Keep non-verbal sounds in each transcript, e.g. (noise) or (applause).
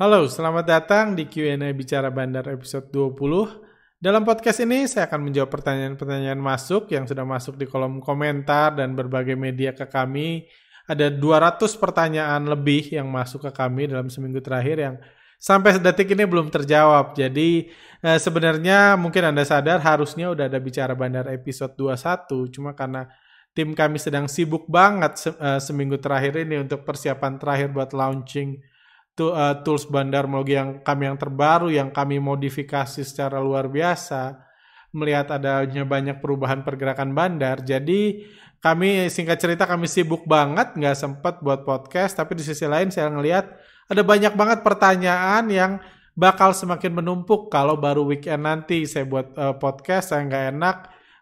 Halo, selamat datang di Q&A Bicara Bandar episode 20. Dalam podcast ini saya akan menjawab pertanyaan-pertanyaan masuk yang sudah masuk di kolom komentar dan berbagai media ke kami. Ada 200 pertanyaan lebih yang masuk ke kami dalam seminggu terakhir yang sampai detik ini belum terjawab. Jadi eh, sebenarnya mungkin Anda sadar harusnya udah ada Bicara Bandar episode 21, cuma karena tim kami sedang sibuk banget se uh, seminggu terakhir ini untuk persiapan terakhir buat launching uh, tools bandar melogi yang kami yang terbaru yang kami modifikasi secara luar biasa melihat adanya banyak perubahan pergerakan bandar. Jadi kami singkat cerita kami sibuk banget nggak sempat buat podcast tapi di sisi lain saya ngelihat ada banyak banget pertanyaan yang bakal semakin menumpuk. Kalau baru weekend nanti saya buat uh, podcast saya nggak enak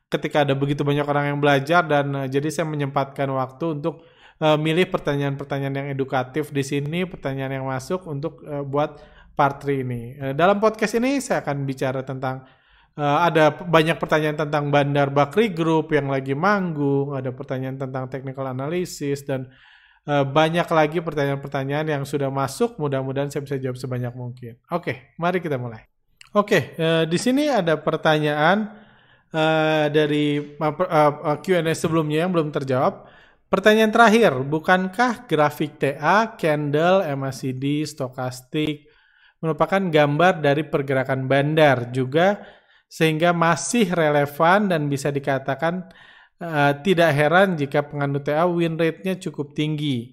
ketika ada begitu banyak orang yang belajar dan uh, jadi saya menyempatkan waktu untuk uh, milih pertanyaan-pertanyaan yang edukatif di sini, pertanyaan yang masuk untuk uh, buat part 3 ini. Uh, dalam podcast ini saya akan bicara tentang uh, ada banyak pertanyaan tentang Bandar Bakri Group yang lagi manggung, ada pertanyaan tentang technical analysis dan uh, banyak lagi pertanyaan-pertanyaan yang sudah masuk. Mudah-mudahan saya bisa jawab sebanyak mungkin. Oke, okay, mari kita mulai. Oke, okay, uh, di sini ada pertanyaan uh, dari uh, uh, Q&A sebelumnya yang belum terjawab. Pertanyaan terakhir, bukankah grafik TA, candle, MACD, stokastik merupakan gambar dari pergerakan bandar juga sehingga masih relevan dan bisa dikatakan uh, tidak heran jika penganut TA win rate-nya cukup tinggi.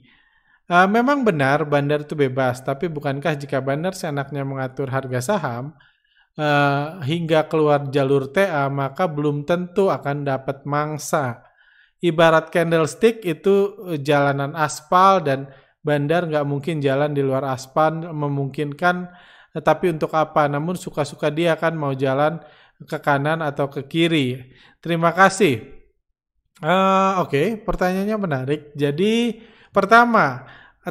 Uh, memang benar bandar itu bebas, tapi bukankah jika bandar seenaknya mengatur harga saham uh, hingga keluar jalur TA maka belum tentu akan dapat mangsa ibarat candlestick itu eh, jalanan aspal dan bandar nggak mungkin jalan di luar aspal memungkinkan tapi untuk apa? Namun suka-suka dia kan mau jalan ke kanan atau ke kiri. Terima kasih. Uh, oke okay, pertanyaannya menarik. Jadi pertama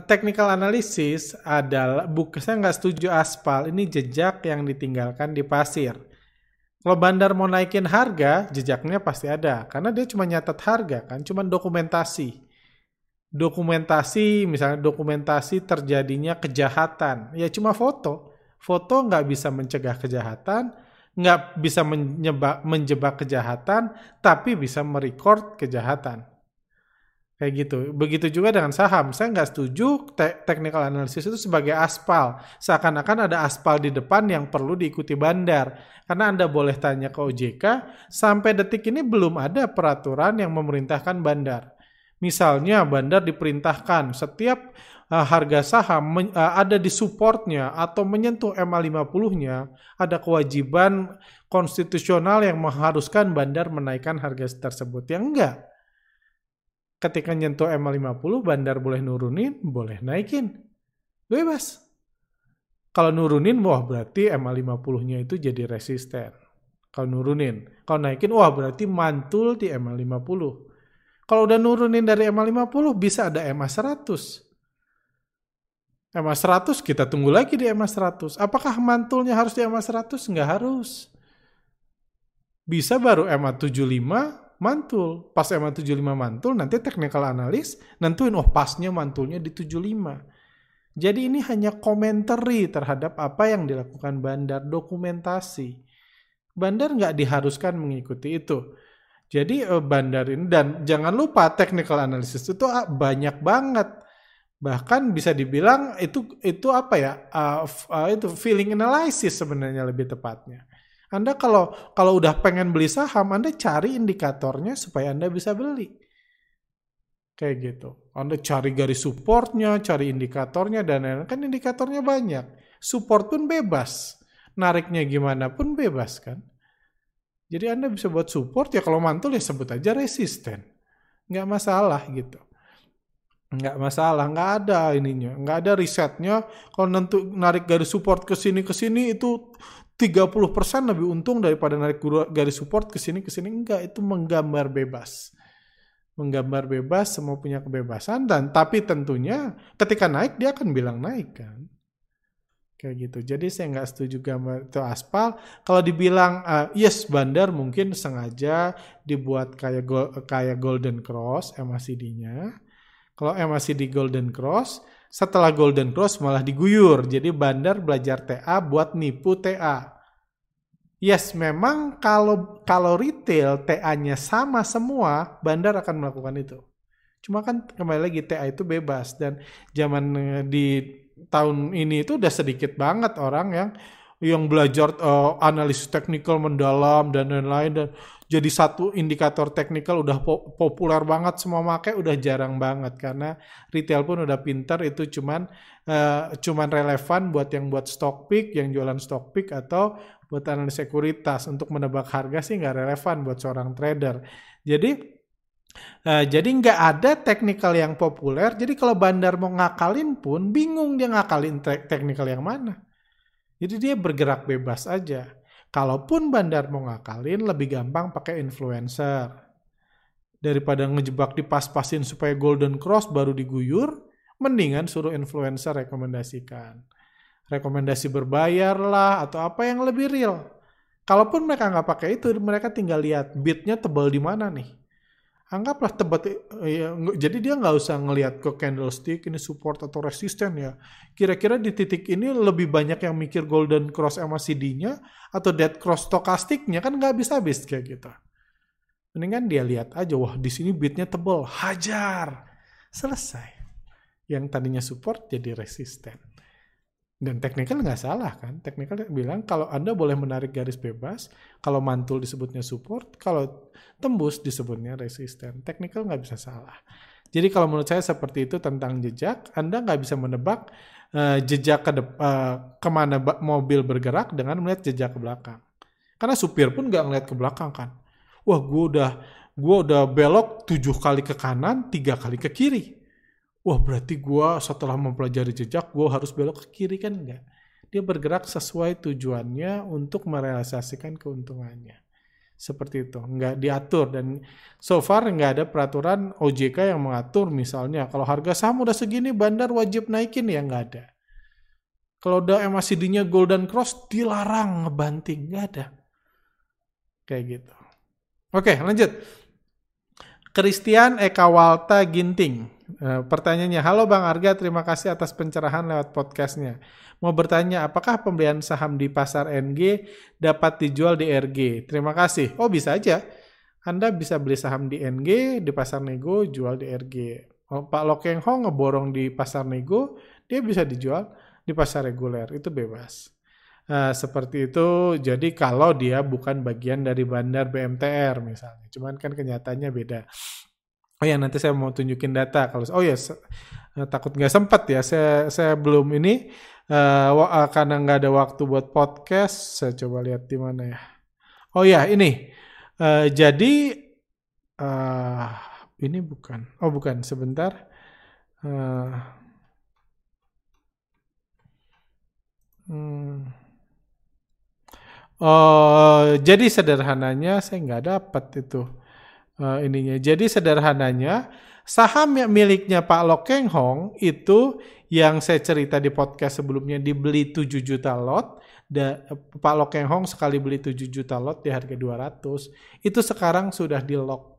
technical analysis adalah bukan saya nggak setuju aspal. Ini jejak yang ditinggalkan di pasir kalau bandar mau naikin harga, jejaknya pasti ada. Karena dia cuma nyatet harga kan, cuma dokumentasi. Dokumentasi, misalnya dokumentasi terjadinya kejahatan. Ya cuma foto. Foto nggak bisa mencegah kejahatan, nggak bisa menyebak, menjebak kejahatan, tapi bisa merecord kejahatan. Kayak gitu. Begitu juga dengan saham. Saya nggak setuju te technical analysis itu sebagai aspal. Seakan-akan ada aspal di depan yang perlu diikuti bandar. Karena Anda boleh tanya ke OJK, sampai detik ini belum ada peraturan yang memerintahkan bandar. Misalnya bandar diperintahkan setiap uh, harga saham uh, ada di supportnya atau menyentuh MA50-nya, ada kewajiban konstitusional yang mengharuskan bandar menaikkan harga tersebut. Yang enggak ketika nyentuh MA50 bandar boleh nurunin, boleh naikin. Bebas. Kalau nurunin, wah berarti MA50-nya itu jadi resisten. Kalau nurunin. Kalau naikin, wah berarti mantul di MA50. Kalau udah nurunin dari MA50, bisa ada MA100. MA100 kita tunggu lagi di MA100. Apakah mantulnya harus di MA100? Nggak harus. Bisa baru MA75, mantul. Pas emang 75 mantul, nanti technical analis nentuin, oh pasnya mantulnya di 75. Jadi ini hanya komentari terhadap apa yang dilakukan bandar, dokumentasi. Bandar nggak diharuskan mengikuti itu. Jadi eh, bandar ini, dan jangan lupa technical analysis itu ah, banyak banget. Bahkan bisa dibilang itu itu apa ya, uh, uh, itu feeling analysis sebenarnya lebih tepatnya. Anda kalau kalau udah pengen beli saham, Anda cari indikatornya supaya Anda bisa beli. Kayak gitu. Anda cari garis supportnya, cari indikatornya, dan lain-lain. Kan indikatornya banyak. Support pun bebas. Nariknya gimana pun bebas kan. Jadi Anda bisa buat support, ya kalau mantul ya sebut aja resisten. Nggak masalah gitu. Nggak masalah, nggak ada ininya. Nggak ada risetnya. Kalau nanti narik garis support ke sini ke sini itu 30% lebih untung daripada narik garis support ke sini ke sini. Enggak itu menggambar bebas. Menggambar bebas semua punya kebebasan dan tapi tentunya ketika naik dia akan bilang naik kan? Kayak gitu. Jadi saya nggak setuju gambar itu aspal. Kalau dibilang uh, yes bandar mungkin sengaja dibuat kayak go, kayak golden cross MACD-nya kalau MACD golden cross setelah Golden Cross malah diguyur. Jadi bandar belajar TA buat nipu TA. Yes, memang kalau kalau retail TA-nya sama semua, bandar akan melakukan itu. Cuma kan kembali lagi TA itu bebas dan zaman eh, di tahun ini itu udah sedikit banget orang yang yang belajar uh, analisis teknikal mendalam dan lain-lain dan jadi satu indikator teknikal udah po populer banget semua make udah jarang banget karena retail pun udah pinter itu cuman uh, cuman relevan buat yang buat stock pick yang jualan stock pick atau buat analis sekuritas untuk menebak harga sih nggak relevan buat seorang trader jadi Uh, jadi nggak ada teknikal yang populer. Jadi kalau bandar mau ngakalin pun bingung dia ngakalin te teknikal yang mana. Jadi dia bergerak bebas aja. Kalaupun bandar mau ngakalin, lebih gampang pakai influencer. Daripada ngejebak dipas-pasin supaya golden cross baru diguyur, mendingan suruh influencer rekomendasikan. Rekomendasi berbayar lah, atau apa yang lebih real. Kalaupun mereka nggak pakai itu, mereka tinggal lihat bitnya tebal di mana nih anggaplah tebet ya, jadi dia nggak usah ngelihat ke candlestick ini support atau resisten ya. Kira-kira di titik ini lebih banyak yang mikir golden cross MACD-nya atau dead cross stokastiknya kan nggak habis-habis kayak gitu. Mendingan dia lihat aja wah di sini bitnya tebal hajar. Selesai. Yang tadinya support jadi resisten dan teknikal nggak salah kan? Teknikal bilang kalau anda boleh menarik garis bebas kalau mantul disebutnya support kalau tembus disebutnya resisten. Teknikal nggak bisa salah. Jadi kalau menurut saya seperti itu tentang jejak anda nggak bisa menebak uh, jejak ke uh, ke mana mobil bergerak dengan melihat jejak ke belakang. Karena supir pun nggak ngeliat ke belakang kan? Wah gue udah gue udah belok tujuh kali ke kanan tiga kali ke kiri wah berarti gue setelah mempelajari jejak gue harus belok ke kiri kan? Enggak dia bergerak sesuai tujuannya untuk merealisasikan keuntungannya. Seperti itu. Nggak diatur dan so far nggak ada peraturan OJK yang mengatur misalnya kalau harga saham udah segini bandar wajib naikin ya nggak ada. Kalau udah MACD-nya Golden Cross dilarang ngebanting nggak ada. Kayak gitu. Oke lanjut. Christian Eka Walta Ginting Eh, pertanyaannya, halo Bang Arga, terima kasih atas pencerahan lewat podcastnya. Mau bertanya, apakah pembelian saham di pasar NG dapat dijual di RG? Terima kasih. Oh bisa aja. Anda bisa beli saham di NG, di pasar nego, jual di RG. Oh, Pak Lokeng Hong ngeborong di pasar nego, dia bisa dijual di pasar reguler. Itu bebas. Uh, seperti itu, jadi kalau dia bukan bagian dari bandar BMTR misalnya. Cuman kan kenyataannya beda. Oh ya nanti saya mau tunjukin data kalau oh ya uh, takut nggak sempat ya saya saya belum ini uh, karena nggak ada waktu buat podcast saya coba lihat di mana ya. Oh ya ini uh, jadi uh, ini bukan oh bukan sebentar. Uh, hmm. Oh, jadi sederhananya saya nggak dapat itu uh, ininya. Jadi sederhananya saham yang miliknya Pak Lokeng Hong itu yang saya cerita di podcast sebelumnya dibeli 7 juta lot. Da, Pak Lokeng Hong sekali beli 7 juta lot di harga 200. Itu sekarang sudah di lock.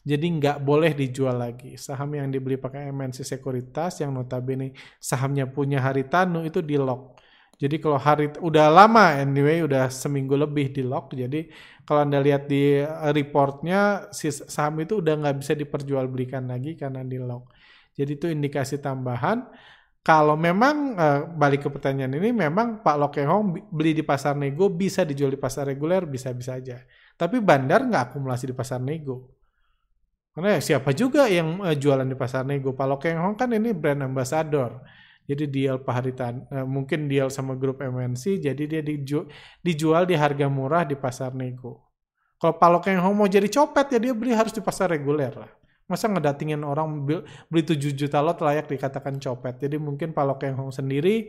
Jadi nggak boleh dijual lagi. Saham yang dibeli pakai MNC Sekuritas yang notabene sahamnya punya Haritanu itu di lock. Jadi kalau hari udah lama anyway udah seminggu lebih di lock. Jadi kalau anda lihat di eh, reportnya si saham itu udah nggak bisa diperjualbelikan lagi karena di lock. Jadi itu indikasi tambahan. Kalau memang uh, balik ke pertanyaan ini, memang Pak Lokehong beli di pasar nego bisa dijual di pasar reguler bisa-bisa aja. Tapi bandar nggak akumulasi di pasar nego. Karena ya siapa juga yang uh, jualan di pasar nego? Pak Lokehong kan ini brand ambassador jadi deal paharitan uh, mungkin deal sama grup MNC jadi dia dijual, dijual di harga murah di pasar nego. Kalau Palok yang mau jadi copet ya dia beli harus di pasar reguler lah. Masa ngedatingin orang beli 7 juta lot layak dikatakan copet. Jadi mungkin Palok yang sendiri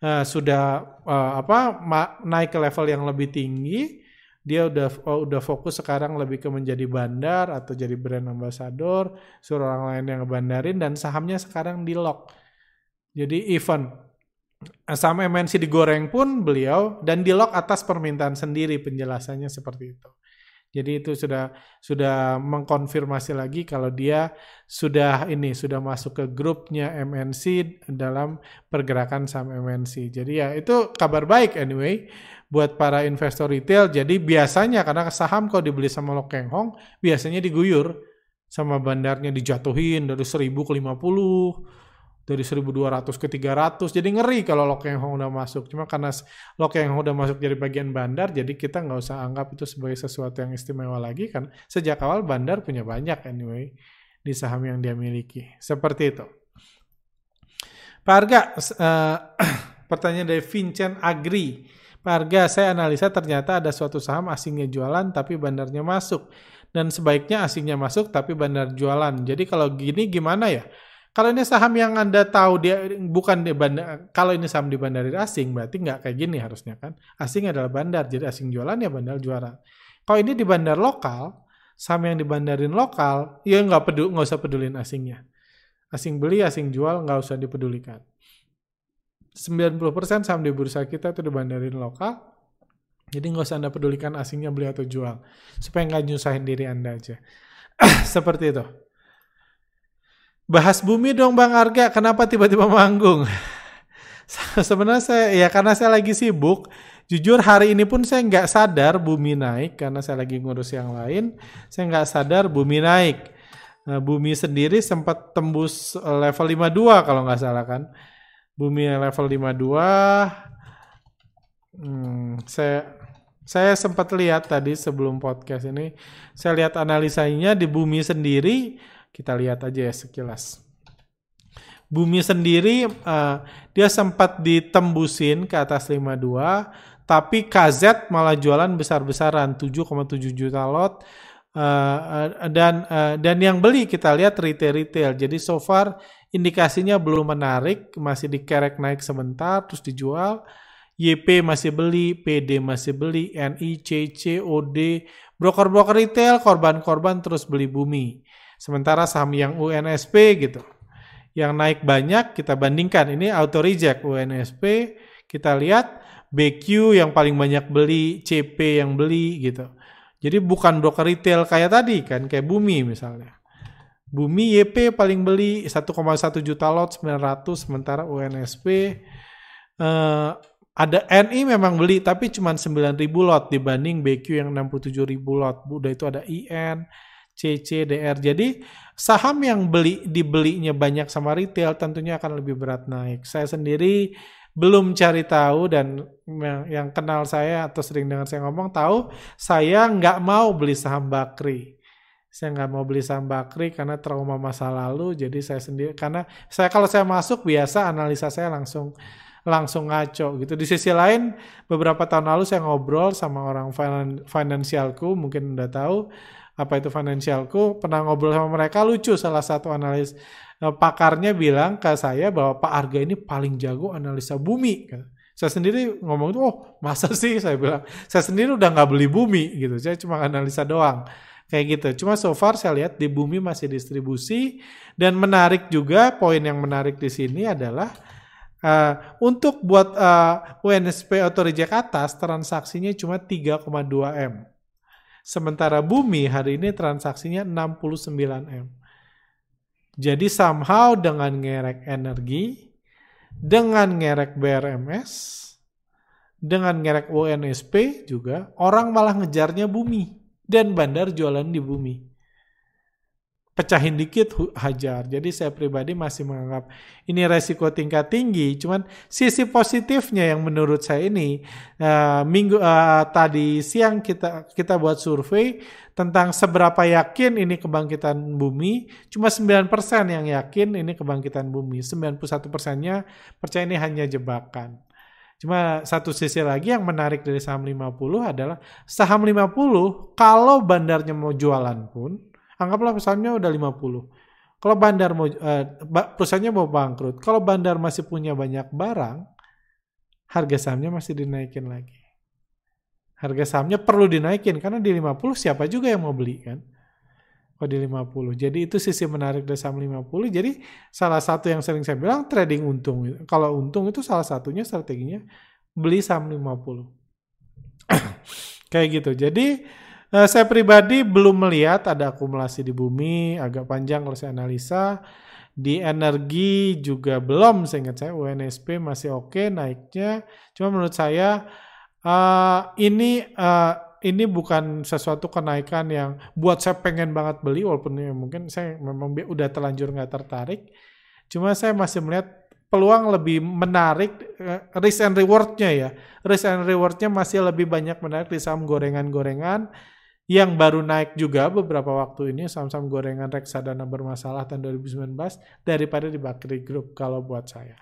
uh, sudah uh, apa naik ke level yang lebih tinggi dia udah oh, udah fokus sekarang lebih ke menjadi bandar atau jadi brand ambassador, suruh orang lain yang ngebandarin dan sahamnya sekarang di lock. Jadi event sama MNC digoreng pun beliau dan di lock atas permintaan sendiri penjelasannya seperti itu. Jadi itu sudah sudah mengkonfirmasi lagi kalau dia sudah ini sudah masuk ke grupnya MNC dalam pergerakan saham MNC. Jadi ya itu kabar baik anyway buat para investor retail. Jadi biasanya karena saham kalau dibeli sama Lo Keng Hong biasanya diguyur sama bandarnya dijatuhin dari 1000 ke 50 dari 1200 ke 300 jadi ngeri kalau Lokeng Hong udah masuk. Cuma karena Lokeng Hong udah masuk jadi bagian bandar jadi kita nggak usah anggap itu sebagai sesuatu yang istimewa lagi kan sejak awal bandar punya banyak anyway di saham yang dia miliki. Seperti itu. Pak Arga uh, (clears throat) pertanyaan dari Vincent Agri. Pak Arga saya analisa ternyata ada suatu saham asingnya jualan tapi bandarnya masuk. Dan sebaiknya asingnya masuk tapi bandar jualan. Jadi kalau gini gimana ya kalau ini saham yang Anda tahu dia bukan di bandar, kalau ini saham di bandar asing berarti nggak kayak gini harusnya kan. Asing adalah bandar, jadi asing jualan ya bandar juara. Kalau ini di bandar lokal, saham yang dibandarin lokal, ya nggak peduli, nggak usah pedulin asingnya. Asing beli, asing jual nggak usah dipedulikan. 90% saham di bursa kita itu dibandarin lokal, jadi nggak usah Anda pedulikan asingnya beli atau jual. Supaya nggak nyusahin diri Anda aja. (clears throat) Seperti itu. Bahas bumi dong Bang Arga, kenapa tiba-tiba manggung? (laughs) Sebenarnya saya, ya karena saya lagi sibuk. Jujur hari ini pun saya nggak sadar bumi naik karena saya lagi ngurus yang lain. Saya nggak sadar bumi naik. Nah, bumi sendiri sempat tembus level 52 kalau nggak salah kan. Bumi level 52. Hmm, saya saya sempat lihat tadi sebelum podcast ini, saya lihat analisanya di bumi sendiri kita lihat aja ya sekilas. Bumi sendiri uh, dia sempat ditembusin ke atas 52, tapi KZ malah jualan besar-besaran 7,7 juta lot. Uh, dan uh, dan yang beli kita lihat retail-retail. Jadi so far indikasinya belum menarik, masih dikerek naik sebentar terus dijual. YP masih beli, PD masih beli, NI, CC, OD, broker-broker retail, korban-korban terus beli bumi. Sementara saham yang UNSP gitu, yang naik banyak kita bandingkan ini auto reject UNSP, kita lihat BQ yang paling banyak beli, CP yang beli gitu. Jadi bukan broker retail kayak tadi kan, kayak Bumi misalnya. Bumi YP paling beli 1,1 juta lot 900 sementara UNSP eh, ada NI memang beli tapi cuma 9.000 lot dibanding BQ yang 67.000 lot. Udah itu ada IN, CCDR. Jadi saham yang beli dibelinya banyak sama retail tentunya akan lebih berat naik. Saya sendiri belum cari tahu dan yang, kenal saya atau sering dengar saya ngomong tahu saya nggak mau beli saham Bakri. Saya nggak mau beli saham Bakri karena trauma masa lalu. Jadi saya sendiri karena saya kalau saya masuk biasa analisa saya langsung langsung ngaco gitu. Di sisi lain beberapa tahun lalu saya ngobrol sama orang finansialku mungkin udah tahu apa itu financialku pernah ngobrol sama mereka lucu salah satu analis uh, pakarnya bilang ke saya bahwa Pak Arga ini paling jago analisa bumi. Saya sendiri ngomong itu oh masa sih? Saya bilang saya sendiri udah nggak beli bumi. Gitu saya cuma analisa doang. Kayak gitu. Cuma so far saya lihat di bumi masih distribusi dan menarik juga poin yang menarik di sini adalah Uh, untuk buat uh, UNSP atau reject atas transaksinya cuma 3,2 M. Sementara bumi hari ini transaksinya 69M. Jadi somehow dengan ngerek energi, dengan ngerek BRMS, dengan ngerek UNSP juga, orang malah ngejarnya bumi. Dan bandar jualan di bumi pecahin dikit hajar. Jadi saya pribadi masih menganggap ini resiko tingkat tinggi. Cuman sisi positifnya yang menurut saya ini uh, minggu uh, tadi siang kita kita buat survei tentang seberapa yakin ini kebangkitan bumi. Cuma 9% yang yakin ini kebangkitan bumi. 91 persennya percaya ini hanya jebakan. Cuma satu sisi lagi yang menarik dari saham 50 adalah saham 50 kalau bandarnya mau jualan pun Anggaplah pesannya udah 50. Kalau bandar mau uh, perusahaannya mau bangkrut, kalau bandar masih punya banyak barang, harga sahamnya masih dinaikin lagi. Harga sahamnya perlu dinaikin karena di 50 siapa juga yang mau beli kan? Kalau di 50. Jadi itu sisi menarik dari saham 50. Jadi salah satu yang sering saya bilang trading untung. Kalau untung itu salah satunya strateginya beli saham 50. (clears throat) Kayak gitu. Jadi Uh, saya pribadi belum melihat ada akumulasi di bumi, agak panjang kalau saya analisa. Di energi juga belum, seingat saya UNSP masih oke okay, naiknya. Cuma menurut saya uh, ini uh, ini bukan sesuatu kenaikan yang buat saya pengen banget beli, walaupun ya mungkin saya memang udah terlanjur nggak tertarik. Cuma saya masih melihat peluang lebih menarik risk and rewardnya ya risk and rewardnya masih lebih banyak menarik di saham gorengan-gorengan yang baru naik juga beberapa waktu ini saham-saham gorengan reksadana bermasalah tahun 2019 daripada di Bakri Group kalau buat saya.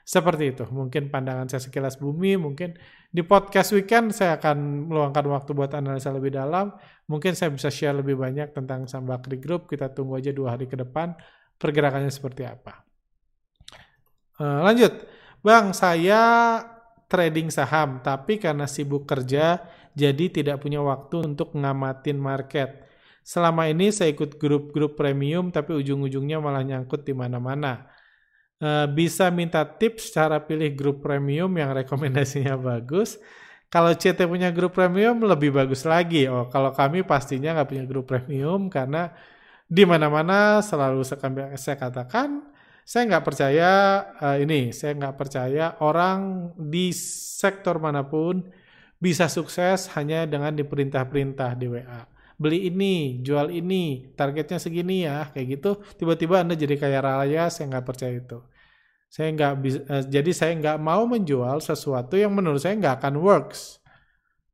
Seperti itu, mungkin pandangan saya sekilas bumi, mungkin di podcast weekend saya akan meluangkan waktu buat analisa lebih dalam, mungkin saya bisa share lebih banyak tentang saham Bakri Group, kita tunggu aja dua hari ke depan pergerakannya seperti apa. Uh, lanjut, Bang, saya trading saham, tapi karena sibuk kerja, jadi tidak punya waktu untuk ngamatin market. Selama ini saya ikut grup-grup premium, tapi ujung-ujungnya malah nyangkut di mana-mana. Uh, bisa minta tips cara pilih grup premium yang (laughs) rekomendasinya bagus. Kalau CT punya grup premium lebih bagus lagi. Oh, kalau kami pastinya nggak punya grup premium karena di mana-mana selalu saya katakan saya nggak percaya uh, ini, saya nggak percaya orang di sektor mana pun bisa sukses hanya dengan diperintah-perintah di WA. Beli ini, jual ini, targetnya segini ya, kayak gitu. Tiba-tiba Anda jadi kaya raya, saya nggak percaya itu. Saya nggak bisa, uh, jadi saya nggak mau menjual sesuatu yang menurut saya nggak akan works.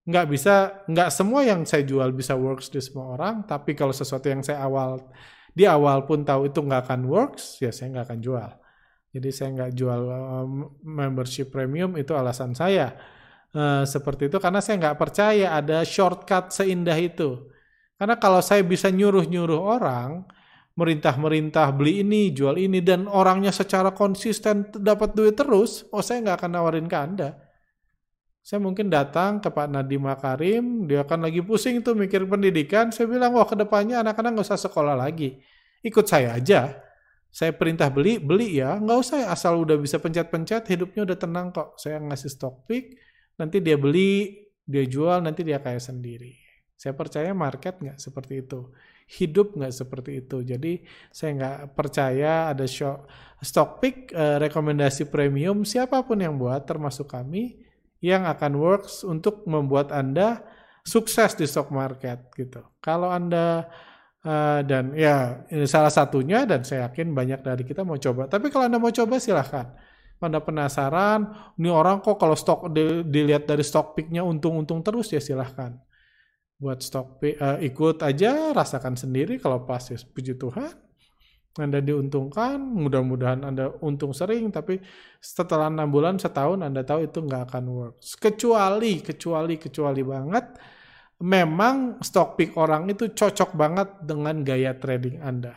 Nggak bisa, nggak semua yang saya jual bisa works di semua orang, tapi kalau sesuatu yang saya awal di awal pun tahu itu nggak akan works, ya saya nggak akan jual. Jadi saya nggak jual um, membership premium itu alasan saya. Uh, seperti itu karena saya nggak percaya ada shortcut seindah itu. Karena kalau saya bisa nyuruh-nyuruh orang, merintah-merintah beli ini, jual ini, dan orangnya secara konsisten dapat duit terus, oh saya nggak akan nawarin ke Anda. Saya mungkin datang ke Pak Nadiem Makarim, dia akan lagi pusing tuh mikir pendidikan. Saya bilang, wah ke depannya anak-anak nggak usah sekolah lagi. Ikut saya aja. Saya perintah beli, beli ya. Nggak usah asal udah bisa pencet-pencet, hidupnya udah tenang kok. Saya ngasih stock pick, nanti dia beli, dia jual, nanti dia kaya sendiri. Saya percaya market nggak seperti itu. Hidup nggak seperti itu. Jadi saya nggak percaya ada show, stock pick, eh, rekomendasi premium, siapa pun yang buat, termasuk kami, yang akan works untuk membuat Anda sukses di stock market gitu. Kalau Anda uh, dan ya ini salah satunya dan saya yakin banyak dari kita mau coba. Tapi kalau Anda mau coba silahkan. Anda penasaran, ini orang kok kalau stok di, dilihat dari stock picknya untung-untung terus ya silahkan. Buat stock pick, uh, ikut aja, rasakan sendiri kalau pas ya puji Tuhan. Anda diuntungkan, mudah-mudahan Anda untung sering, tapi setelah enam bulan, setahun Anda tahu itu nggak akan works. Kecuali, kecuali, kecuali banget, memang stock pick orang itu cocok banget dengan gaya trading Anda.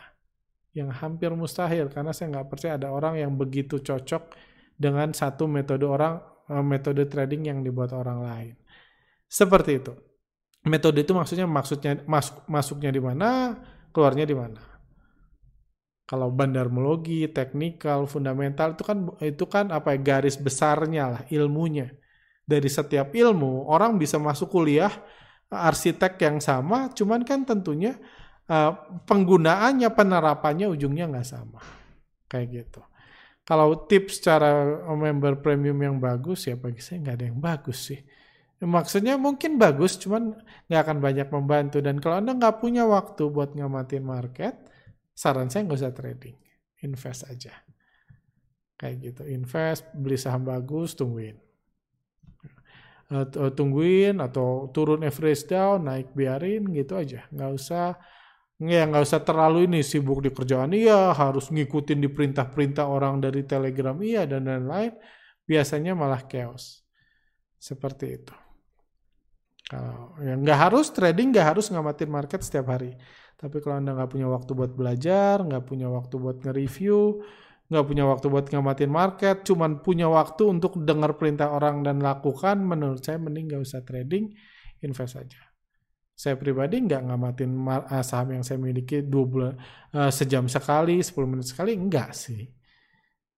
Yang hampir mustahil, karena saya nggak percaya ada orang yang begitu cocok dengan satu metode orang, eh, metode trading yang dibuat orang lain. Seperti itu. Metode itu maksudnya maksudnya masuk masuknya di mana, keluarnya di mana. Kalau bandarmologi, teknikal, fundamental itu kan itu kan apa ya garis besarnya lah ilmunya. Dari setiap ilmu orang bisa masuk kuliah arsitek yang sama, cuman kan tentunya uh, penggunaannya penerapannya ujungnya nggak sama. Kayak gitu. Kalau tips cara member premium yang bagus ya bagi saya nggak ada yang bagus sih. Maksudnya mungkin bagus, cuman nggak akan banyak membantu. Dan kalau Anda nggak punya waktu buat ngamatin market, saran saya nggak usah trading, invest aja. Kayak gitu, invest, beli saham bagus, tungguin. Uh, tungguin atau turun average down, naik biarin gitu aja. Nggak usah ya nggak usah terlalu ini sibuk di kerjaan. Iya harus ngikutin di perintah-perintah orang dari telegram. Iya dan lain-lain. Biasanya malah chaos. Seperti itu. Kalau ya nggak harus trading nggak harus ngamatin market setiap hari. Tapi kalau Anda nggak punya waktu buat belajar, nggak punya waktu buat nge-review, nggak punya waktu buat ngamatin market, cuman punya waktu untuk dengar perintah orang dan lakukan, menurut saya mending nggak usah trading, invest saja. Saya pribadi nggak ngamatin eh, saham yang saya miliki dua bulan uh, sejam sekali, 10 menit sekali, enggak sih.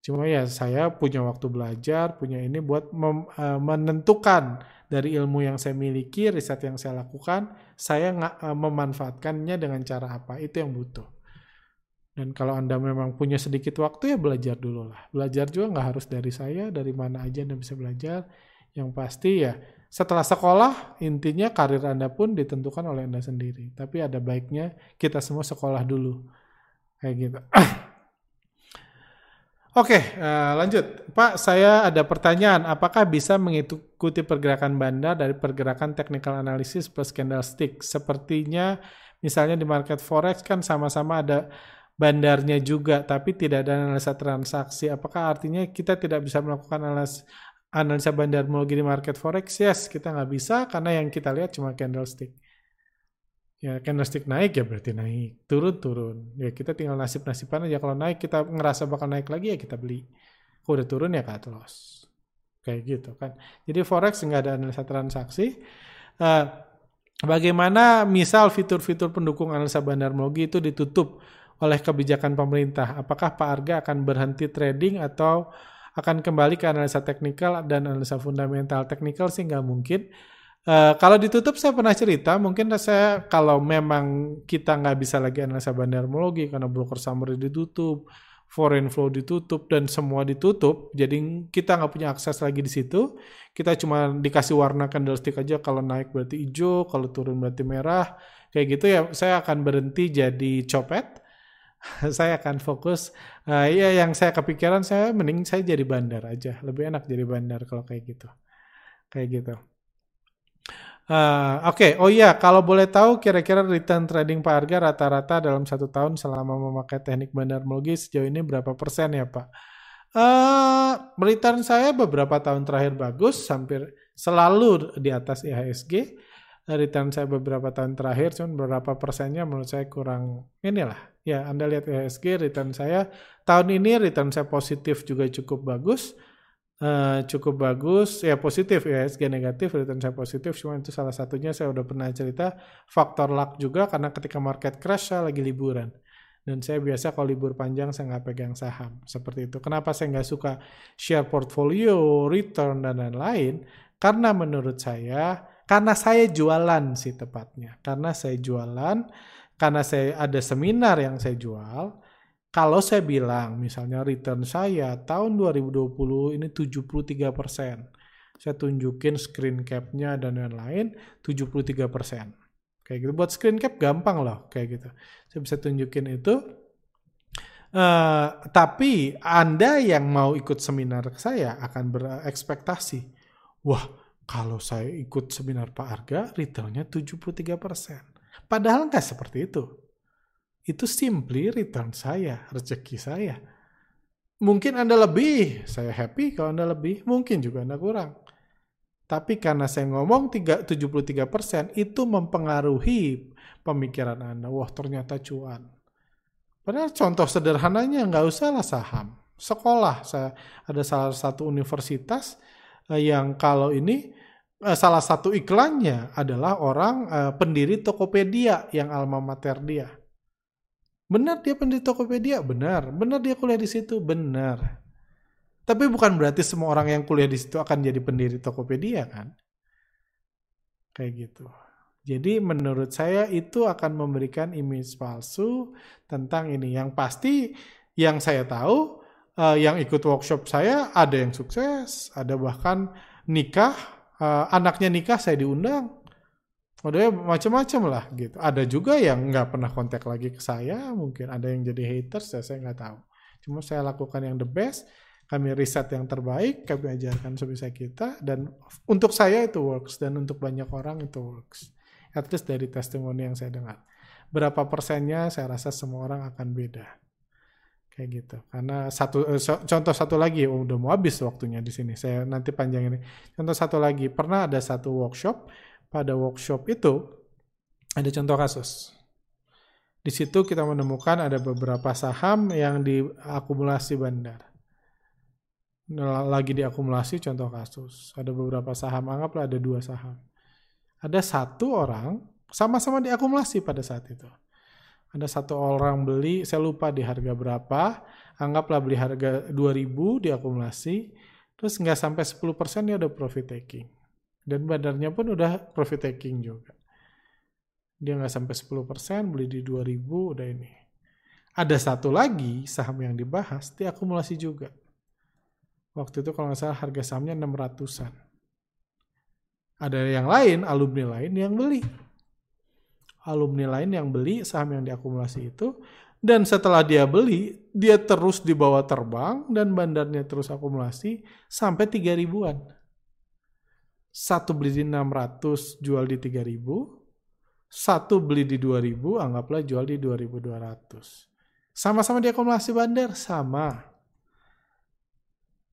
Cuma ya saya punya waktu belajar, punya ini buat uh, menentukan dari ilmu yang saya miliki, riset yang saya lakukan, saya nggak memanfaatkannya dengan cara apa. Itu yang butuh. Dan kalau Anda memang punya sedikit waktu ya belajar dulu lah. Belajar juga nggak harus dari saya, dari mana aja Anda bisa belajar. Yang pasti ya setelah sekolah intinya karir Anda pun ditentukan oleh Anda sendiri. Tapi ada baiknya kita semua sekolah dulu. Kayak gitu. (clears throat) Oke, uh, lanjut. Pak, saya ada pertanyaan. Apakah bisa mengikuti pergerakan bandar dari pergerakan technical analysis plus candlestick? Sepertinya misalnya di market forex kan sama-sama ada bandarnya juga, tapi tidak ada analisa transaksi. Apakah artinya kita tidak bisa melakukan analisa, analisa bandar di market forex? Yes, kita nggak bisa karena yang kita lihat cuma candlestick. Ya candlestick naik ya berarti naik. Turun turun. Ya kita tinggal nasib nasiban aja. Kalau naik kita ngerasa bakal naik lagi ya kita beli. Kalau udah turun ya cut loss kayak gitu kan. Jadi forex nggak ada analisa transaksi. Uh, bagaimana misal fitur-fitur pendukung analisa bandarmologi itu ditutup oleh kebijakan pemerintah? Apakah Pak Arga akan berhenti trading atau akan kembali ke analisa teknikal dan analisa fundamental teknikal sih nggak mungkin Uh, kalau ditutup saya pernah cerita, mungkin saya kalau memang kita nggak bisa lagi analisa bandarmologi karena broker summary ditutup, foreign flow ditutup dan semua ditutup, jadi kita nggak punya akses lagi di situ. Kita cuma dikasih warna candlestick aja. Kalau naik berarti hijau, kalau turun berarti merah, kayak gitu ya. Saya akan berhenti jadi copet. (laughs) saya akan fokus. Uh, ya yang saya kepikiran saya mending saya jadi bandar aja. Lebih enak jadi bandar kalau kayak gitu. Kayak gitu. Uh, Oke, okay. oh iya, kalau boleh tahu kira-kira return trading Pak Arga rata-rata dalam satu tahun selama memakai teknik bandarmologi sejauh ini berapa persen ya Pak? Uh, return saya beberapa tahun terakhir bagus, hampir selalu di atas IHSG. Return saya beberapa tahun terakhir, cuma beberapa persennya menurut saya kurang inilah. Ya, Anda lihat IHSG, return saya. Tahun ini return saya positif juga cukup bagus. Uh, cukup bagus. Ya positif ya SG negatif return saya positif. Cuma itu salah satunya saya udah pernah cerita faktor luck juga karena ketika market crash saya lagi liburan. Dan saya biasa kalau libur panjang saya nggak pegang saham. Seperti itu. Kenapa saya nggak suka share portfolio return dan lain-lain? Karena menurut saya karena saya jualan sih tepatnya. Karena saya jualan karena saya ada seminar yang saya jual kalau saya bilang misalnya return saya tahun 2020 ini 73 persen, saya tunjukin screen cap-nya dan lain-lain 73 persen. Kayak gitu. Buat screen cap gampang loh, kayak gitu. Saya bisa tunjukin itu. Uh, tapi Anda yang mau ikut seminar saya akan berekspektasi, wah kalau saya ikut seminar Pak Arga, returnnya 73%. Padahal nggak seperti itu itu simply return saya, rezeki saya. Mungkin Anda lebih, saya happy kalau Anda lebih, mungkin juga Anda kurang. Tapi karena saya ngomong 3, 73% itu mempengaruhi pemikiran Anda. Wah ternyata cuan. Padahal contoh sederhananya nggak usah lah saham. Sekolah, saya ada salah satu universitas eh, yang kalau ini salah satu iklannya adalah orang eh, pendiri Tokopedia yang alma mater dia Benar dia pendiri Tokopedia? Benar. Benar dia kuliah di situ? Benar. Tapi bukan berarti semua orang yang kuliah di situ akan jadi pendiri Tokopedia kan? Kayak gitu. Jadi menurut saya itu akan memberikan image palsu tentang ini. Yang pasti yang saya tahu, uh, yang ikut workshop saya ada yang sukses, ada bahkan nikah, uh, anaknya nikah saya diundang Udah macam-macam lah gitu. Ada juga yang nggak pernah kontak lagi ke saya, mungkin ada yang jadi haters, ya saya nggak tahu. Cuma saya lakukan yang the best, kami riset yang terbaik, kami ajarkan sebisa kita, dan untuk saya itu works, dan untuk banyak orang itu works. At least dari testimoni yang saya dengar. Berapa persennya saya rasa semua orang akan beda. Kayak gitu. Karena satu eh, contoh satu lagi, oh, udah mau habis waktunya di sini. Saya nanti panjang ini. Contoh satu lagi, pernah ada satu workshop pada workshop itu ada contoh kasus. Di situ kita menemukan ada beberapa saham yang diakumulasi bandar. Lagi diakumulasi contoh kasus. Ada beberapa saham, anggaplah ada dua saham. Ada satu orang sama-sama diakumulasi pada saat itu. Ada satu orang beli, saya lupa di harga berapa, anggaplah beli harga 2000 diakumulasi, terus nggak sampai 10% dia udah profit taking Dan bandarnya pun udah profit taking juga. Dia nggak sampai 10%, beli di 2000 udah ini. Ada satu lagi saham yang dibahas, diakumulasi juga. Waktu itu kalau nggak salah harga sahamnya 600-an. Ada yang lain, alumni lain yang beli. Alumni lain yang beli saham yang diakumulasi itu. Dan setelah dia beli, dia terus dibawa terbang dan bandarnya terus akumulasi sampai 3 ribuan. Satu beli di 600, jual di 3 ribu. Satu beli di 2000, anggaplah jual di 2200. Sama-sama diakumulasi bandar? Sama.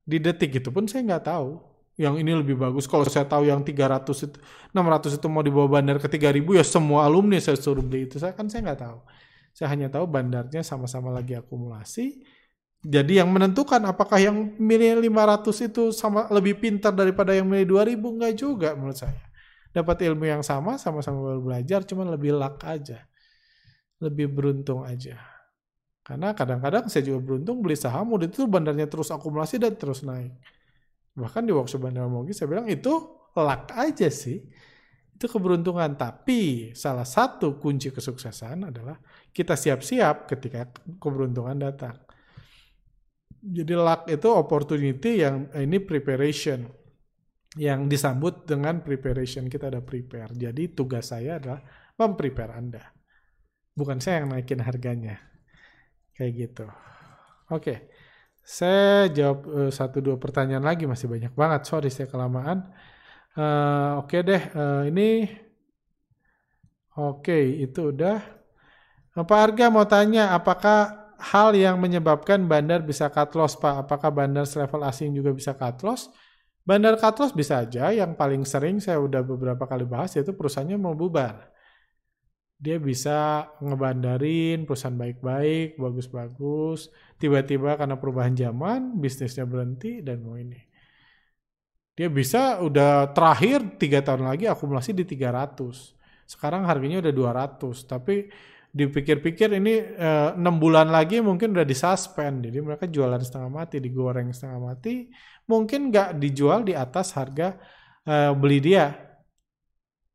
Di detik itu pun saya nggak tahu yang ini lebih bagus. Kalau saya tahu yang 300 itu, 600 itu mau dibawa bandar ke 3000 ya semua alumni saya suruh beli itu. Saya kan saya nggak tahu. Saya hanya tahu bandarnya sama-sama lagi akumulasi. Jadi yang menentukan apakah yang milih 500 itu sama lebih pintar daripada yang milih 2000 enggak juga menurut saya. Dapat ilmu yang sama, sama-sama belajar, cuman lebih luck aja. Lebih beruntung aja. Karena kadang-kadang saya juga beruntung beli saham udah itu bandarnya terus akumulasi dan terus naik. Bahkan di workshop Bandar Mogi saya bilang itu luck aja sih. Itu keberuntungan. Tapi salah satu kunci kesuksesan adalah kita siap-siap ketika keberuntungan datang. Jadi luck itu opportunity yang ini preparation yang disambut dengan preparation kita ada prepare. Jadi tugas saya adalah memprepare Anda. Bukan saya yang naikin harganya. Kayak gitu. Oke. Okay. Saya jawab uh, satu dua pertanyaan lagi masih banyak banget. Sorry saya kelamaan. Uh, Oke okay deh, uh, ini oke okay, itu udah. Pak Arga mau tanya, apakah hal yang menyebabkan bandar bisa cut loss, Pak? Apakah bandar level asing juga bisa cut loss? Bandar cut loss bisa aja. Yang paling sering saya udah beberapa kali bahas yaitu perusahaannya mau bubar dia bisa ngebandarin perusahaan baik-baik, bagus-bagus, tiba-tiba karena perubahan zaman bisnisnya berhenti dan mau ini. Dia bisa udah terakhir tiga tahun lagi akumulasi di 300. Sekarang harganya udah 200, tapi dipikir-pikir ini eh, enam bulan lagi mungkin udah disuspend, jadi mereka jualan setengah mati, digoreng setengah mati, mungkin nggak dijual di atas harga uh, beli dia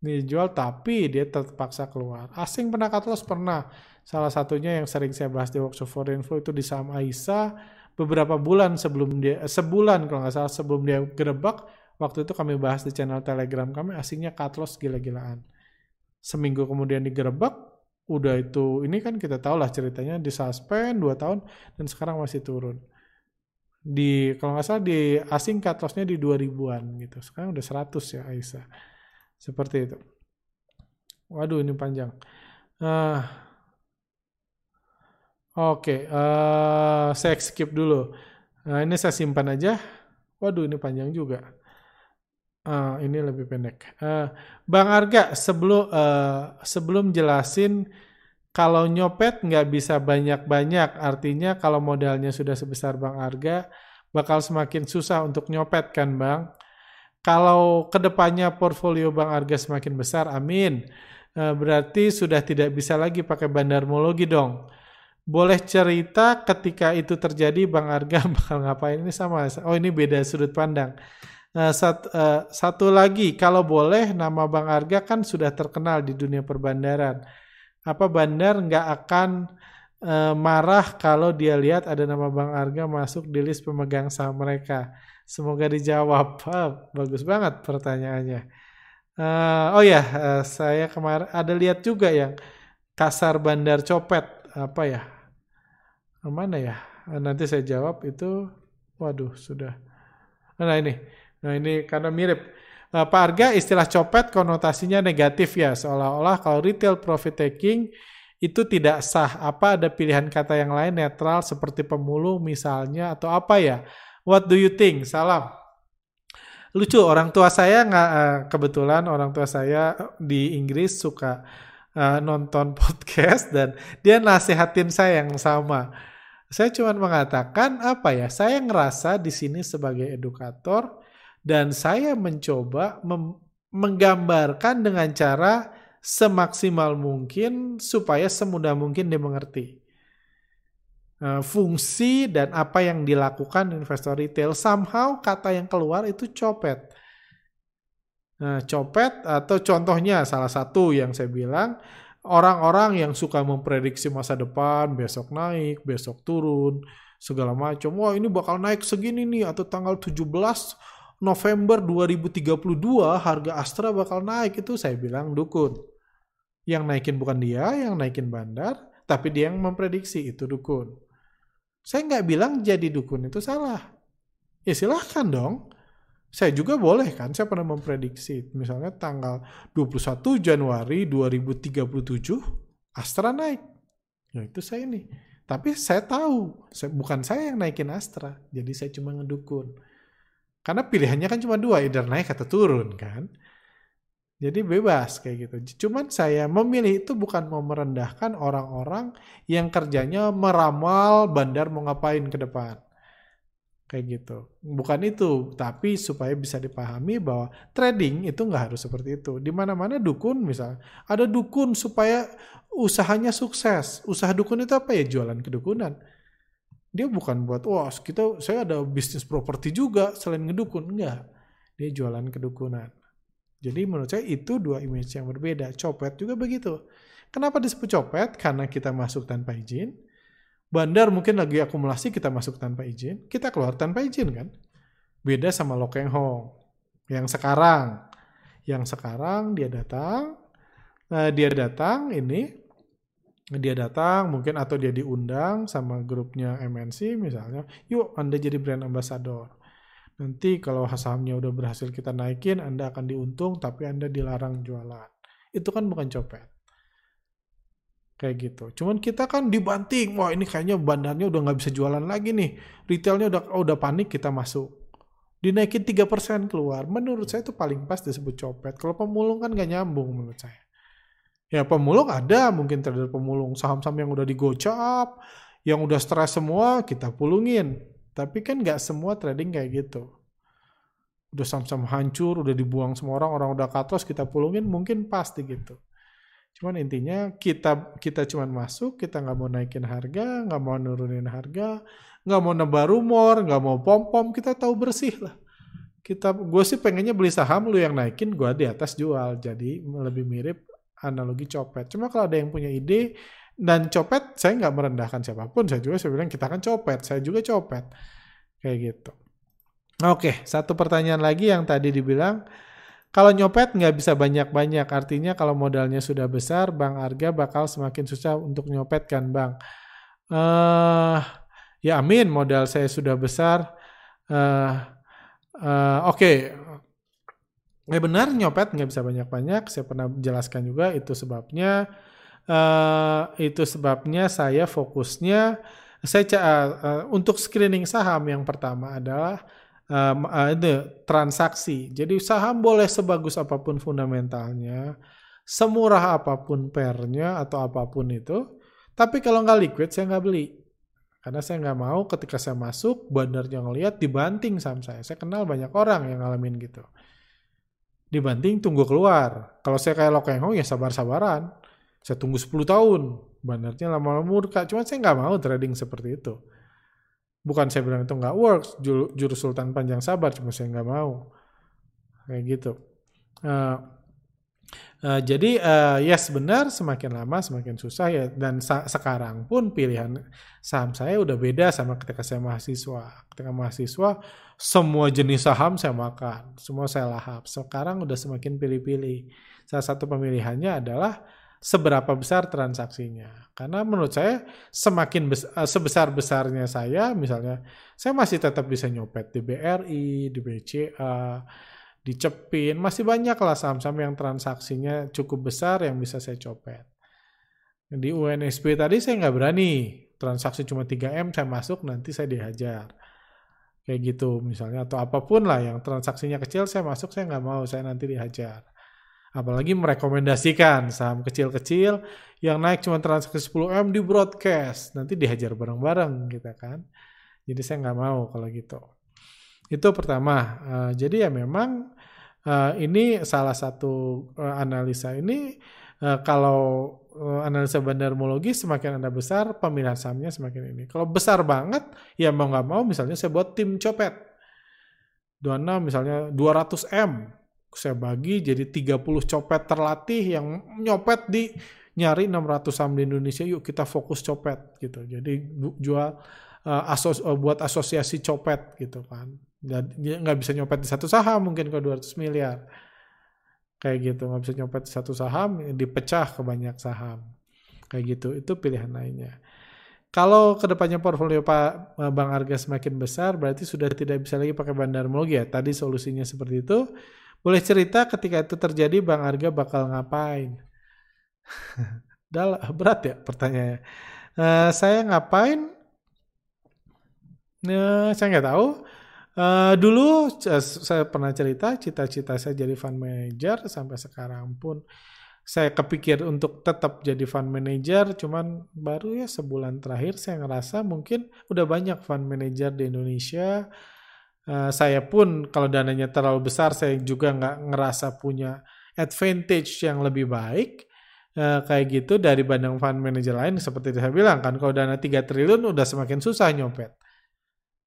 dijual tapi dia terpaksa keluar. Asing pernah cut loss pernah. Salah satunya yang sering saya bahas di workshop foreign flow itu di saham Aisa beberapa bulan sebelum dia sebulan kalau nggak salah sebelum dia gerebek waktu itu kami bahas di channel Telegram kami asingnya cut loss gila-gilaan. Seminggu kemudian digerebek udah itu ini kan kita tahu lah ceritanya di suspend 2 tahun dan sekarang masih turun. Di kalau nggak salah di asing cut lossnya di 2000-an gitu. Sekarang udah 100 ya Aisa. Seperti itu. Waduh, ini panjang. Uh, Oke, okay, uh, saya skip dulu. Nah, ini saya simpan aja. Waduh, ini panjang juga. Uh, ini lebih pendek. Uh, Bang Arga, sebelum uh, sebelum jelasin kalau nyopet nggak bisa banyak-banyak, artinya kalau modalnya sudah sebesar Bang Arga, bakal semakin susah untuk nyopet kan Bang? Kalau ke depannya portfolio Bang Arga semakin besar, amin. Eh, berarti sudah tidak bisa lagi pakai bandarmologi dong. Boleh cerita ketika itu terjadi Bang Arga (laughs) bakal ngapain? Ini sama. Oh ini beda sudut pandang. Uh, sat, uh, satu lagi, kalau boleh nama Bang Arga kan sudah terkenal di dunia perbandaran. Apa bandar nggak akan uh, marah kalau dia lihat ada nama Bang Arga masuk di list pemegang saham mereka? Semoga dijawab. Oh, bagus banget pertanyaannya. Uh, oh ya, uh, saya kemarin ada lihat juga yang kasar bandar copet apa ya? Mana ya? Uh, nanti saya jawab itu. Waduh, sudah. Nah ini, nah ini karena mirip. Uh, Pak Arga istilah copet konotasinya negatif ya, seolah-olah kalau retail profit taking itu tidak sah. Apa ada pilihan kata yang lain netral seperti pemulung misalnya atau apa ya? What do you think? Salam. Lucu, orang tua saya nggak uh, kebetulan orang tua saya di Inggris suka uh, nonton (laughs) podcast dan dia nasihatin saya yang sama. Saya cuma mengatakan apa ya? Saya ngerasa di sini sebagai edukator dan saya mencoba menggambarkan dengan cara semaksimal mungkin supaya semudah mungkin dimengerti. Eh, fungsi dan apa yang dilakukan investor retail somehow kata yang keluar itu copet Nah, copet atau contohnya salah satu yang saya bilang orang-orang yang suka memprediksi masa depan, besok naik, besok turun, segala macam. Wah, ini bakal naik segini nih atau tanggal 17 November 2032 harga Astra bakal naik itu saya bilang dukun. Yang naikin bukan dia, yang naikin bandar, tapi dia yang memprediksi itu dukun. Saya nggak bilang jadi dukun itu salah. Ya silahkan dong. Saya juga boleh kan, saya pernah memprediksi. Misalnya tanggal 21 Januari 2037, Astra naik. Ya itu saya ini. Tapi saya tahu, saya, bukan saya yang naikin Astra. Jadi saya cuma ngedukun. Karena pilihannya kan cuma dua, either naik atau turun kan. Jadi bebas kayak gitu. Cuman saya memilih itu bukan mau merendahkan orang-orang yang kerjanya meramal bandar mau ngapain ke depan kayak gitu. Bukan itu, tapi supaya bisa dipahami bahwa trading itu nggak harus seperti itu. Di mana-mana dukun misalnya, ada dukun supaya usahanya sukses. Usaha dukun itu apa ya? Jualan kedukunan. Dia bukan buat, wah kita saya ada bisnis properti juga selain ngedukun. Enggak. Dia jualan kedukunan. Jadi menurut saya itu dua image yang berbeda. Copet juga begitu. Kenapa disebut copet? Karena kita masuk tanpa izin Bandar mungkin lagi akumulasi kita masuk tanpa izin, kita keluar tanpa izin kan. Beda sama Lokeng Hong. Yang sekarang, yang sekarang dia datang, nah dia datang ini, dia datang mungkin atau dia diundang sama grupnya MNC misalnya, yuk Anda jadi brand ambassador. Nanti kalau sahamnya udah berhasil kita naikin, Anda akan diuntung tapi Anda dilarang jualan. Itu kan bukan copet kayak gitu. Cuman kita kan dibanting, wah ini kayaknya bandarnya udah nggak bisa jualan lagi nih, retailnya udah oh, udah panik kita masuk, dinaikin tiga persen keluar. Menurut saya itu paling pas disebut copet. Kalau pemulung kan nggak nyambung menurut saya. Ya pemulung ada mungkin terhadap pemulung saham-saham yang udah digocap, yang udah stres semua kita pulungin. Tapi kan nggak semua trading kayak gitu. Udah saham-saham hancur, udah dibuang semua orang, orang udah katos kita pulungin mungkin pasti gitu. Cuman intinya kita kita cuman masuk, kita nggak mau naikin harga, nggak mau nurunin harga, nggak mau nebar rumor, nggak mau pom pom, kita tahu bersih lah. Kita, gue sih pengennya beli saham lu yang naikin, gue di atas jual, jadi lebih mirip analogi copet. Cuma kalau ada yang punya ide dan copet, saya nggak merendahkan siapa pun, saya juga saya bilang kita kan copet, saya juga copet, kayak gitu. Oke, satu pertanyaan lagi yang tadi dibilang kalau nyopet nggak bisa banyak-banyak, artinya kalau modalnya sudah besar, Bang Arga bakal semakin susah untuk nyopet kan Bang? Uh, ya amin, modal saya sudah besar. Uh, uh, Oke, okay. ya benar nyopet nggak bisa banyak-banyak. Saya pernah jelaskan juga itu sebabnya. Uh, itu sebabnya saya fokusnya saya uh, uh, untuk screening saham yang pertama adalah um, uh, transaksi. Jadi saham boleh sebagus apa pun fundamentalnya, semurah apa pun pernya atau apa pun itu, tapi kalau nggak liquid saya nggak beli. Karena saya nggak mau ketika saya masuk, bandarnya ngelihat dibanting saham saya. Saya kenal banyak orang yang ngalamin gitu. Dibanting tunggu keluar. Kalau saya kayak Lokeng Hong ya sabar-sabaran. Saya tunggu 10 tahun. Bandarnya lama-lama murka. Cuma saya nggak mau trading seperti itu. Bukan saya bilang itu nggak works. Juru, sultan panjang sabar cuma saya nggak mau. Kayak gitu. Uh, uh, jadi uh, yes benar semakin lama semakin susah ya. Dan sekarang pun pilihan saham saya udah beda sama ketika saya mahasiswa. Ketika mahasiswa semua jenis saham saya makan. Semua saya lahap. Sekarang udah semakin pilih-pilih. Salah satu pemilihannya adalah seberapa besar transaksinya. Karena menurut saya semakin eh, sebesar besarnya saya, misalnya saya masih tetap bisa nyopet di BRI, di BCA, di Cepin, masih banyak lah saham-saham yang transaksinya cukup besar yang bisa saya copet. Di UNSP tadi saya nggak berani, transaksi cuma 3M saya masuk nanti saya dihajar. Kayak gitu misalnya atau apa pun lah yang transaksinya kecil saya masuk saya nggak mau saya nanti dihajar Apalagi merekomendasikan saham kecil-kecil yang naik cuma transaksi 10M di broadcast. Nanti dihajar bareng-bareng gitu kan. Jadi saya nggak mau kalau gitu. Itu pertama. Uh, jadi ya memang uh, ini salah satu uh, analisa ini uh, kalau uh, analisa bandarmologi semakin anda besar pemilihan sahamnya semakin ini. Kalau besar banget ya mau nggak mau misalnya saya buat tim copet. Dona misalnya 200 M saya bagi jadi 30 copet terlatih yang nyopet di nyari 600 saham di Indonesia yuk kita fokus copet gitu. Jadi jual uh, asos uh, buat asosiasi copet gitu kan. Jadi nggak bisa nyopet di satu saham mungkin ke 200 miliar. Kayak gitu nggak bisa nyopet di satu saham dipecah ke banyak saham. Kayak gitu itu pilihan lainnya. Kalau ke depannya portfolio Pak eh, Bang Arga semakin besar, berarti sudah tidak bisa lagi pakai bandarmologi ya. Tadi solusinya seperti itu. Boleh cerita ketika itu terjadi Bang Arga bakal ngapain? (laughs) berat ya pertanyaannya. Uh, saya ngapain? Uh, saya nggak tahu. Uh, dulu saya pernah cerita cita-cita saya jadi fund manager sampai sekarang pun saya kepikir untuk tetap jadi fund manager, cuman baru ya sebulan terakhir saya ngerasa mungkin udah banyak fund manager di Indonesia. Uh, saya pun kalau dananya terlalu besar, saya juga nggak ngerasa punya advantage yang lebih baik. Uh, kayak gitu dari banding fund manager lain. Seperti saya bilang kan kalau dana 3 triliun udah semakin susah nyopet.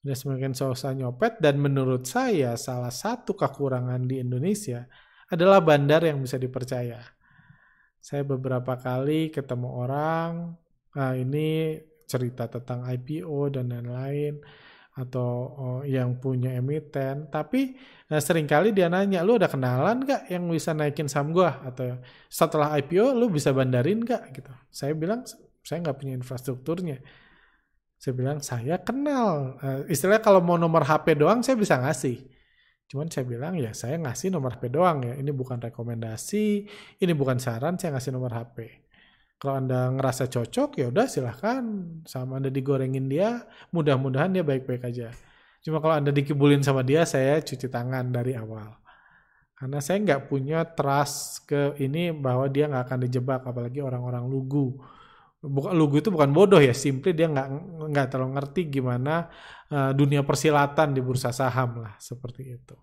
Udah semakin susah nyopet dan menurut saya salah satu kekurangan di Indonesia adalah bandar yang bisa dipercaya. Saya beberapa kali ketemu orang, nah ini cerita tentang IPO dan lain-lain atau oh, yang punya emiten, tapi nah, sering kali dia nanya, lu ada kenalan gak yang bisa naikin saham gua? Atau setelah IPO lu bisa bandarin gak? Gitu. Saya bilang, saya nggak punya infrastrukturnya. Saya bilang, saya kenal. Uh, istilahnya kalau mau nomor HP doang, saya bisa ngasih Cuman saya bilang ya saya ngasih nomor HP doang ya. Ini bukan rekomendasi, ini bukan saran, saya ngasih nomor HP. Kalau Anda ngerasa cocok ya udah silahkan sama Anda digorengin dia, mudah-mudahan dia baik-baik aja. Cuma kalau Anda dikibulin sama dia, saya cuci tangan dari awal. Karena saya nggak punya trust ke ini bahwa dia nggak akan dijebak, apalagi orang-orang lugu bukan lugu itu bukan bodoh ya, simply dia nggak nggak terlalu ngerti gimana uh, dunia persilatan di bursa saham lah seperti itu.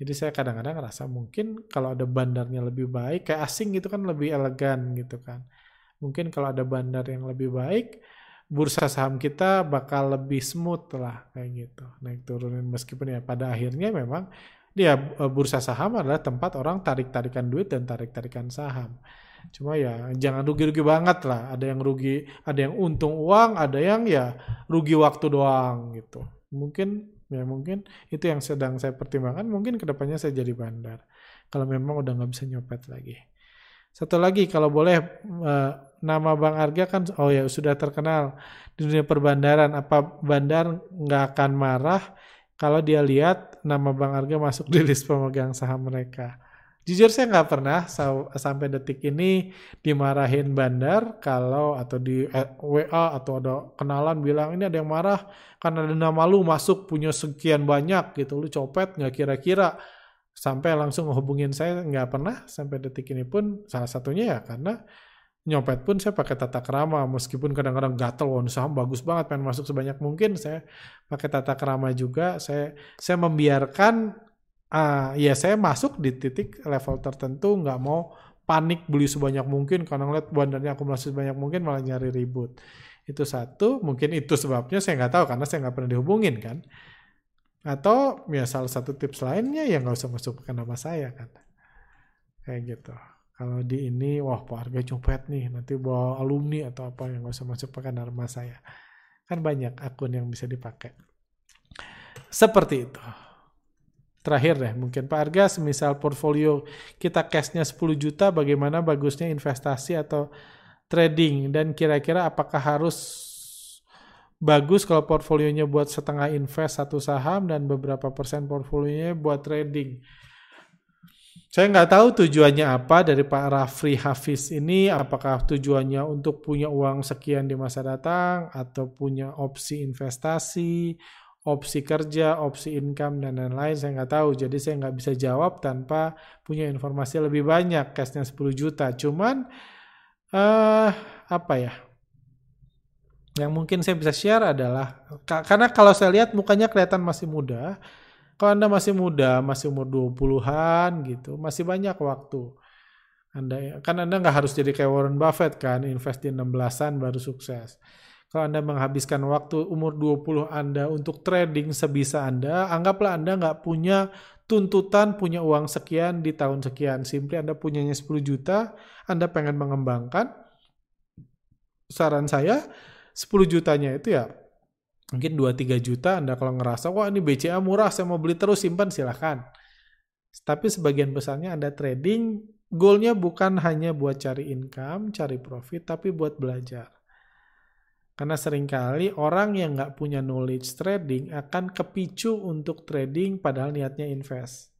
Jadi saya kadang-kadang ngerasa mungkin kalau ada bandarnya lebih baik, kayak asing gitu kan lebih elegan gitu kan. Mungkin kalau ada bandar yang lebih baik, bursa saham kita bakal lebih smooth lah kayak gitu. Naik turunin meskipun ya pada akhirnya memang dia eh, bursa saham adalah tempat orang tarik-tarikan duit dan tarik-tarikan saham. Cuma ya jangan rugi-rugi banget lah. Ada yang rugi, ada yang untung uang, ada yang ya rugi waktu doang gitu. Mungkin ya mungkin itu yang sedang saya pertimbangkan. Mungkin ke depannya saya jadi bandar. Kalau memang udah nggak bisa nyopet lagi. Satu lagi kalau boleh uh, nama Bang Arga kan oh ya sudah terkenal di dunia perbandaran. Apa bandar nggak akan marah kalau dia lihat nama Bang Arga masuk di list pemegang saham mereka? Jujur saya nggak pernah sampai detik ini dimarahin bandar kalau atau di eh, WA atau ada kenalan bilang ini ada yang marah karena ada nama lu masuk punya sekian banyak gitu lu copet nggak kira-kira sampai langsung hubungin saya nggak pernah sampai detik ini pun salah satunya ya karena nyopet pun saya pakai tata kerama meskipun kadang-kadang gatel wah saham bagus banget pengen masuk sebanyak mungkin. Saya pakai tata kerama juga saya saya membiarkan uh, ya saya masuk di titik level tertentu nggak mau panik beli sebanyak mungkin karena ngeliat bandarnya akumulasi sebanyak mungkin malah nyari ribut. Itu satu mungkin itu sebabnya saya nggak tahu karena saya nggak pernah dihubungin kan atau ya salah satu tips lainnya ya nggak usah masuk ke nama saya kan kayak gitu. Kalau di ini wah pak harga copet nih nanti bawa alumni atau apa yang nggak usah masuk pakai nama saya. Kan banyak akun yang bisa dipakai. Seperti itu. Terakhir deh mungkin Pak Arga semisal portfolio kita cashnya 10 juta bagaimana bagusnya investasi atau trading? Dan kira-kira apakah harus bagus kalau portfolionya buat setengah invest satu saham dan beberapa persen portfolionya buat trading saya nggak tahu tujuannya apa dari Pak Rafri Hafiz ini apakah tujuannya untuk punya uang sekian di masa datang atau punya opsi investasi opsi kerja, opsi income, dan lain-lain saya nggak tahu. Jadi saya nggak bisa jawab tanpa punya informasi lebih banyak. Cashnya 10 juta. Cuman, uh, apa ya, yang mungkin saya bisa share adalah, karena kalau saya lihat mukanya kelihatan masih muda, kalau Anda masih muda, masih umur 20-an gitu, masih banyak waktu. Anda kan Anda nggak harus jadi kayak Warren Buffett kan, invest di 16-an baru sukses. Kalau Anda menghabiskan waktu umur 20 Anda untuk trading sebisa Anda, anggaplah Anda nggak punya tuntutan punya uang sekian di tahun sekian. Simply Anda punyanya 10 juta, Anda pengen mengembangkan. Saran saya, 10 jutanya itu ya mungkin 2-3 juta Anda kalau ngerasa, wah ini BCA murah, saya mau beli terus, simpan silahkan. Tapi sebagian besarnya Anda trading, goalnya bukan hanya buat cari income, cari profit, tapi buat belajar. Karena sering kali orang yang nggak punya knowledge trading akan kepicu untuk trading padahal niatnya invest.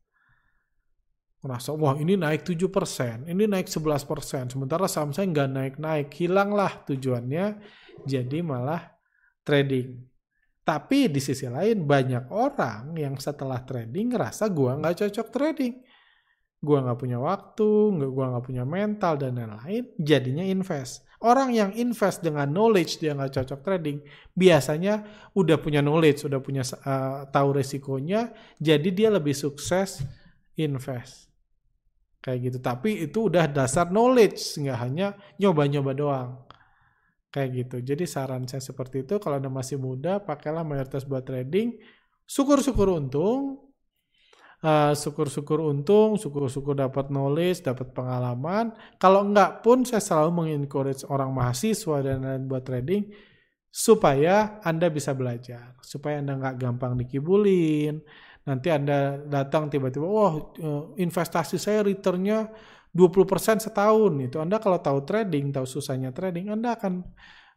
Merasa, wah ini naik 7%, ini naik 11%, sementara saham saya nggak naik-naik, hilanglah tujuannya, jadi malah trading. Tapi di sisi lain banyak orang yang setelah trading ngerasa gua nggak cocok trading. Gua nggak punya waktu, gua nggak punya mental dan lain-lain, jadinya invest. Orang yang invest dengan knowledge dia nggak cocok trading, biasanya udah punya knowledge, udah punya uh, tahu resikonya, jadi dia lebih sukses invest. Kayak gitu. Tapi itu udah dasar knowledge, nggak hanya nyoba-nyoba doang. Kayak gitu. Jadi saran saya seperti itu, kalau Anda masih muda, pakailah mayoritas buat trading. Syukur-syukur untung, uh, syukur-syukur untung, syukur-syukur dapat knowledge, dapat pengalaman. Kalau enggak pun, saya selalu mengencourage orang mahasiswa dan lain buat trading, supaya Anda bisa belajar. Supaya Anda nggak gampang dikibulin. Nanti Anda datang tiba-tiba, wah eh, investasi saya returnnya 20% setahun. Itu Anda kalau tahu trading, tahu susahnya trading, Anda akan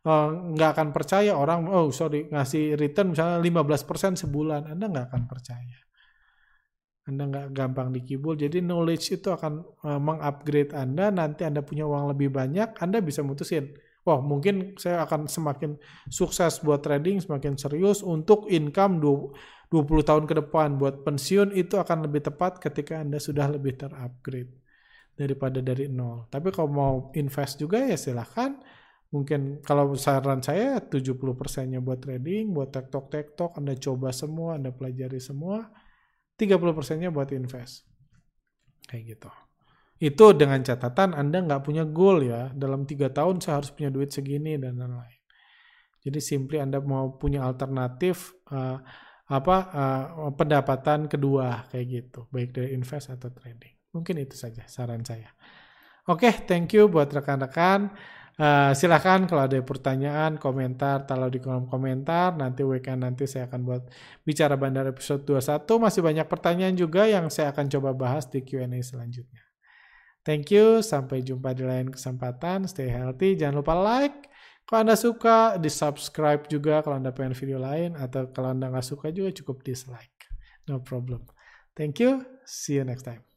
uh, nggak akan percaya orang oh sorry ngasih return misalnya 15% sebulan, Anda nggak akan percaya. Anda nggak gampang dikibul, jadi knowledge itu akan uh, mengupgrade Anda, nanti Anda punya uang lebih banyak, Anda bisa mutusin, wah mungkin saya akan semakin sukses buat trading, semakin serius untuk income 20 tahun ke depan, buat pensiun itu akan lebih tepat ketika Anda sudah lebih terupgrade daripada dari nol. Tapi kalau mau invest juga ya silahkan. Mungkin kalau saran saya 70%-nya buat trading, buat tektok-tektok, Anda coba semua, Anda pelajari semua. 30%-nya buat invest. Kayak gitu. Itu dengan catatan Anda nggak punya goal ya. Dalam tiga tahun saya harus punya duit segini dan lain-lain. Jadi simply Anda mau punya alternatif uh, apa uh, pendapatan kedua kayak gitu, baik dari invest atau trading. Mungkin itu saja saran saya. Oke, okay, thank you buat rekan-rekan. Uh, silahkan kalau ada pertanyaan, komentar, taruh di kolom komentar. Nanti weekend nanti saya akan buat bicara bandar episode 21. Masih banyak pertanyaan juga yang saya akan coba bahas di Q&A selanjutnya. Thank you, sampai jumpa di lain kesempatan. Stay healthy, jangan lupa like. Kalau Anda suka, di subscribe juga kalau Anda pengen video lain. Atau kalau Anda nggak suka juga cukup dislike. No problem. Thank you, see you next time.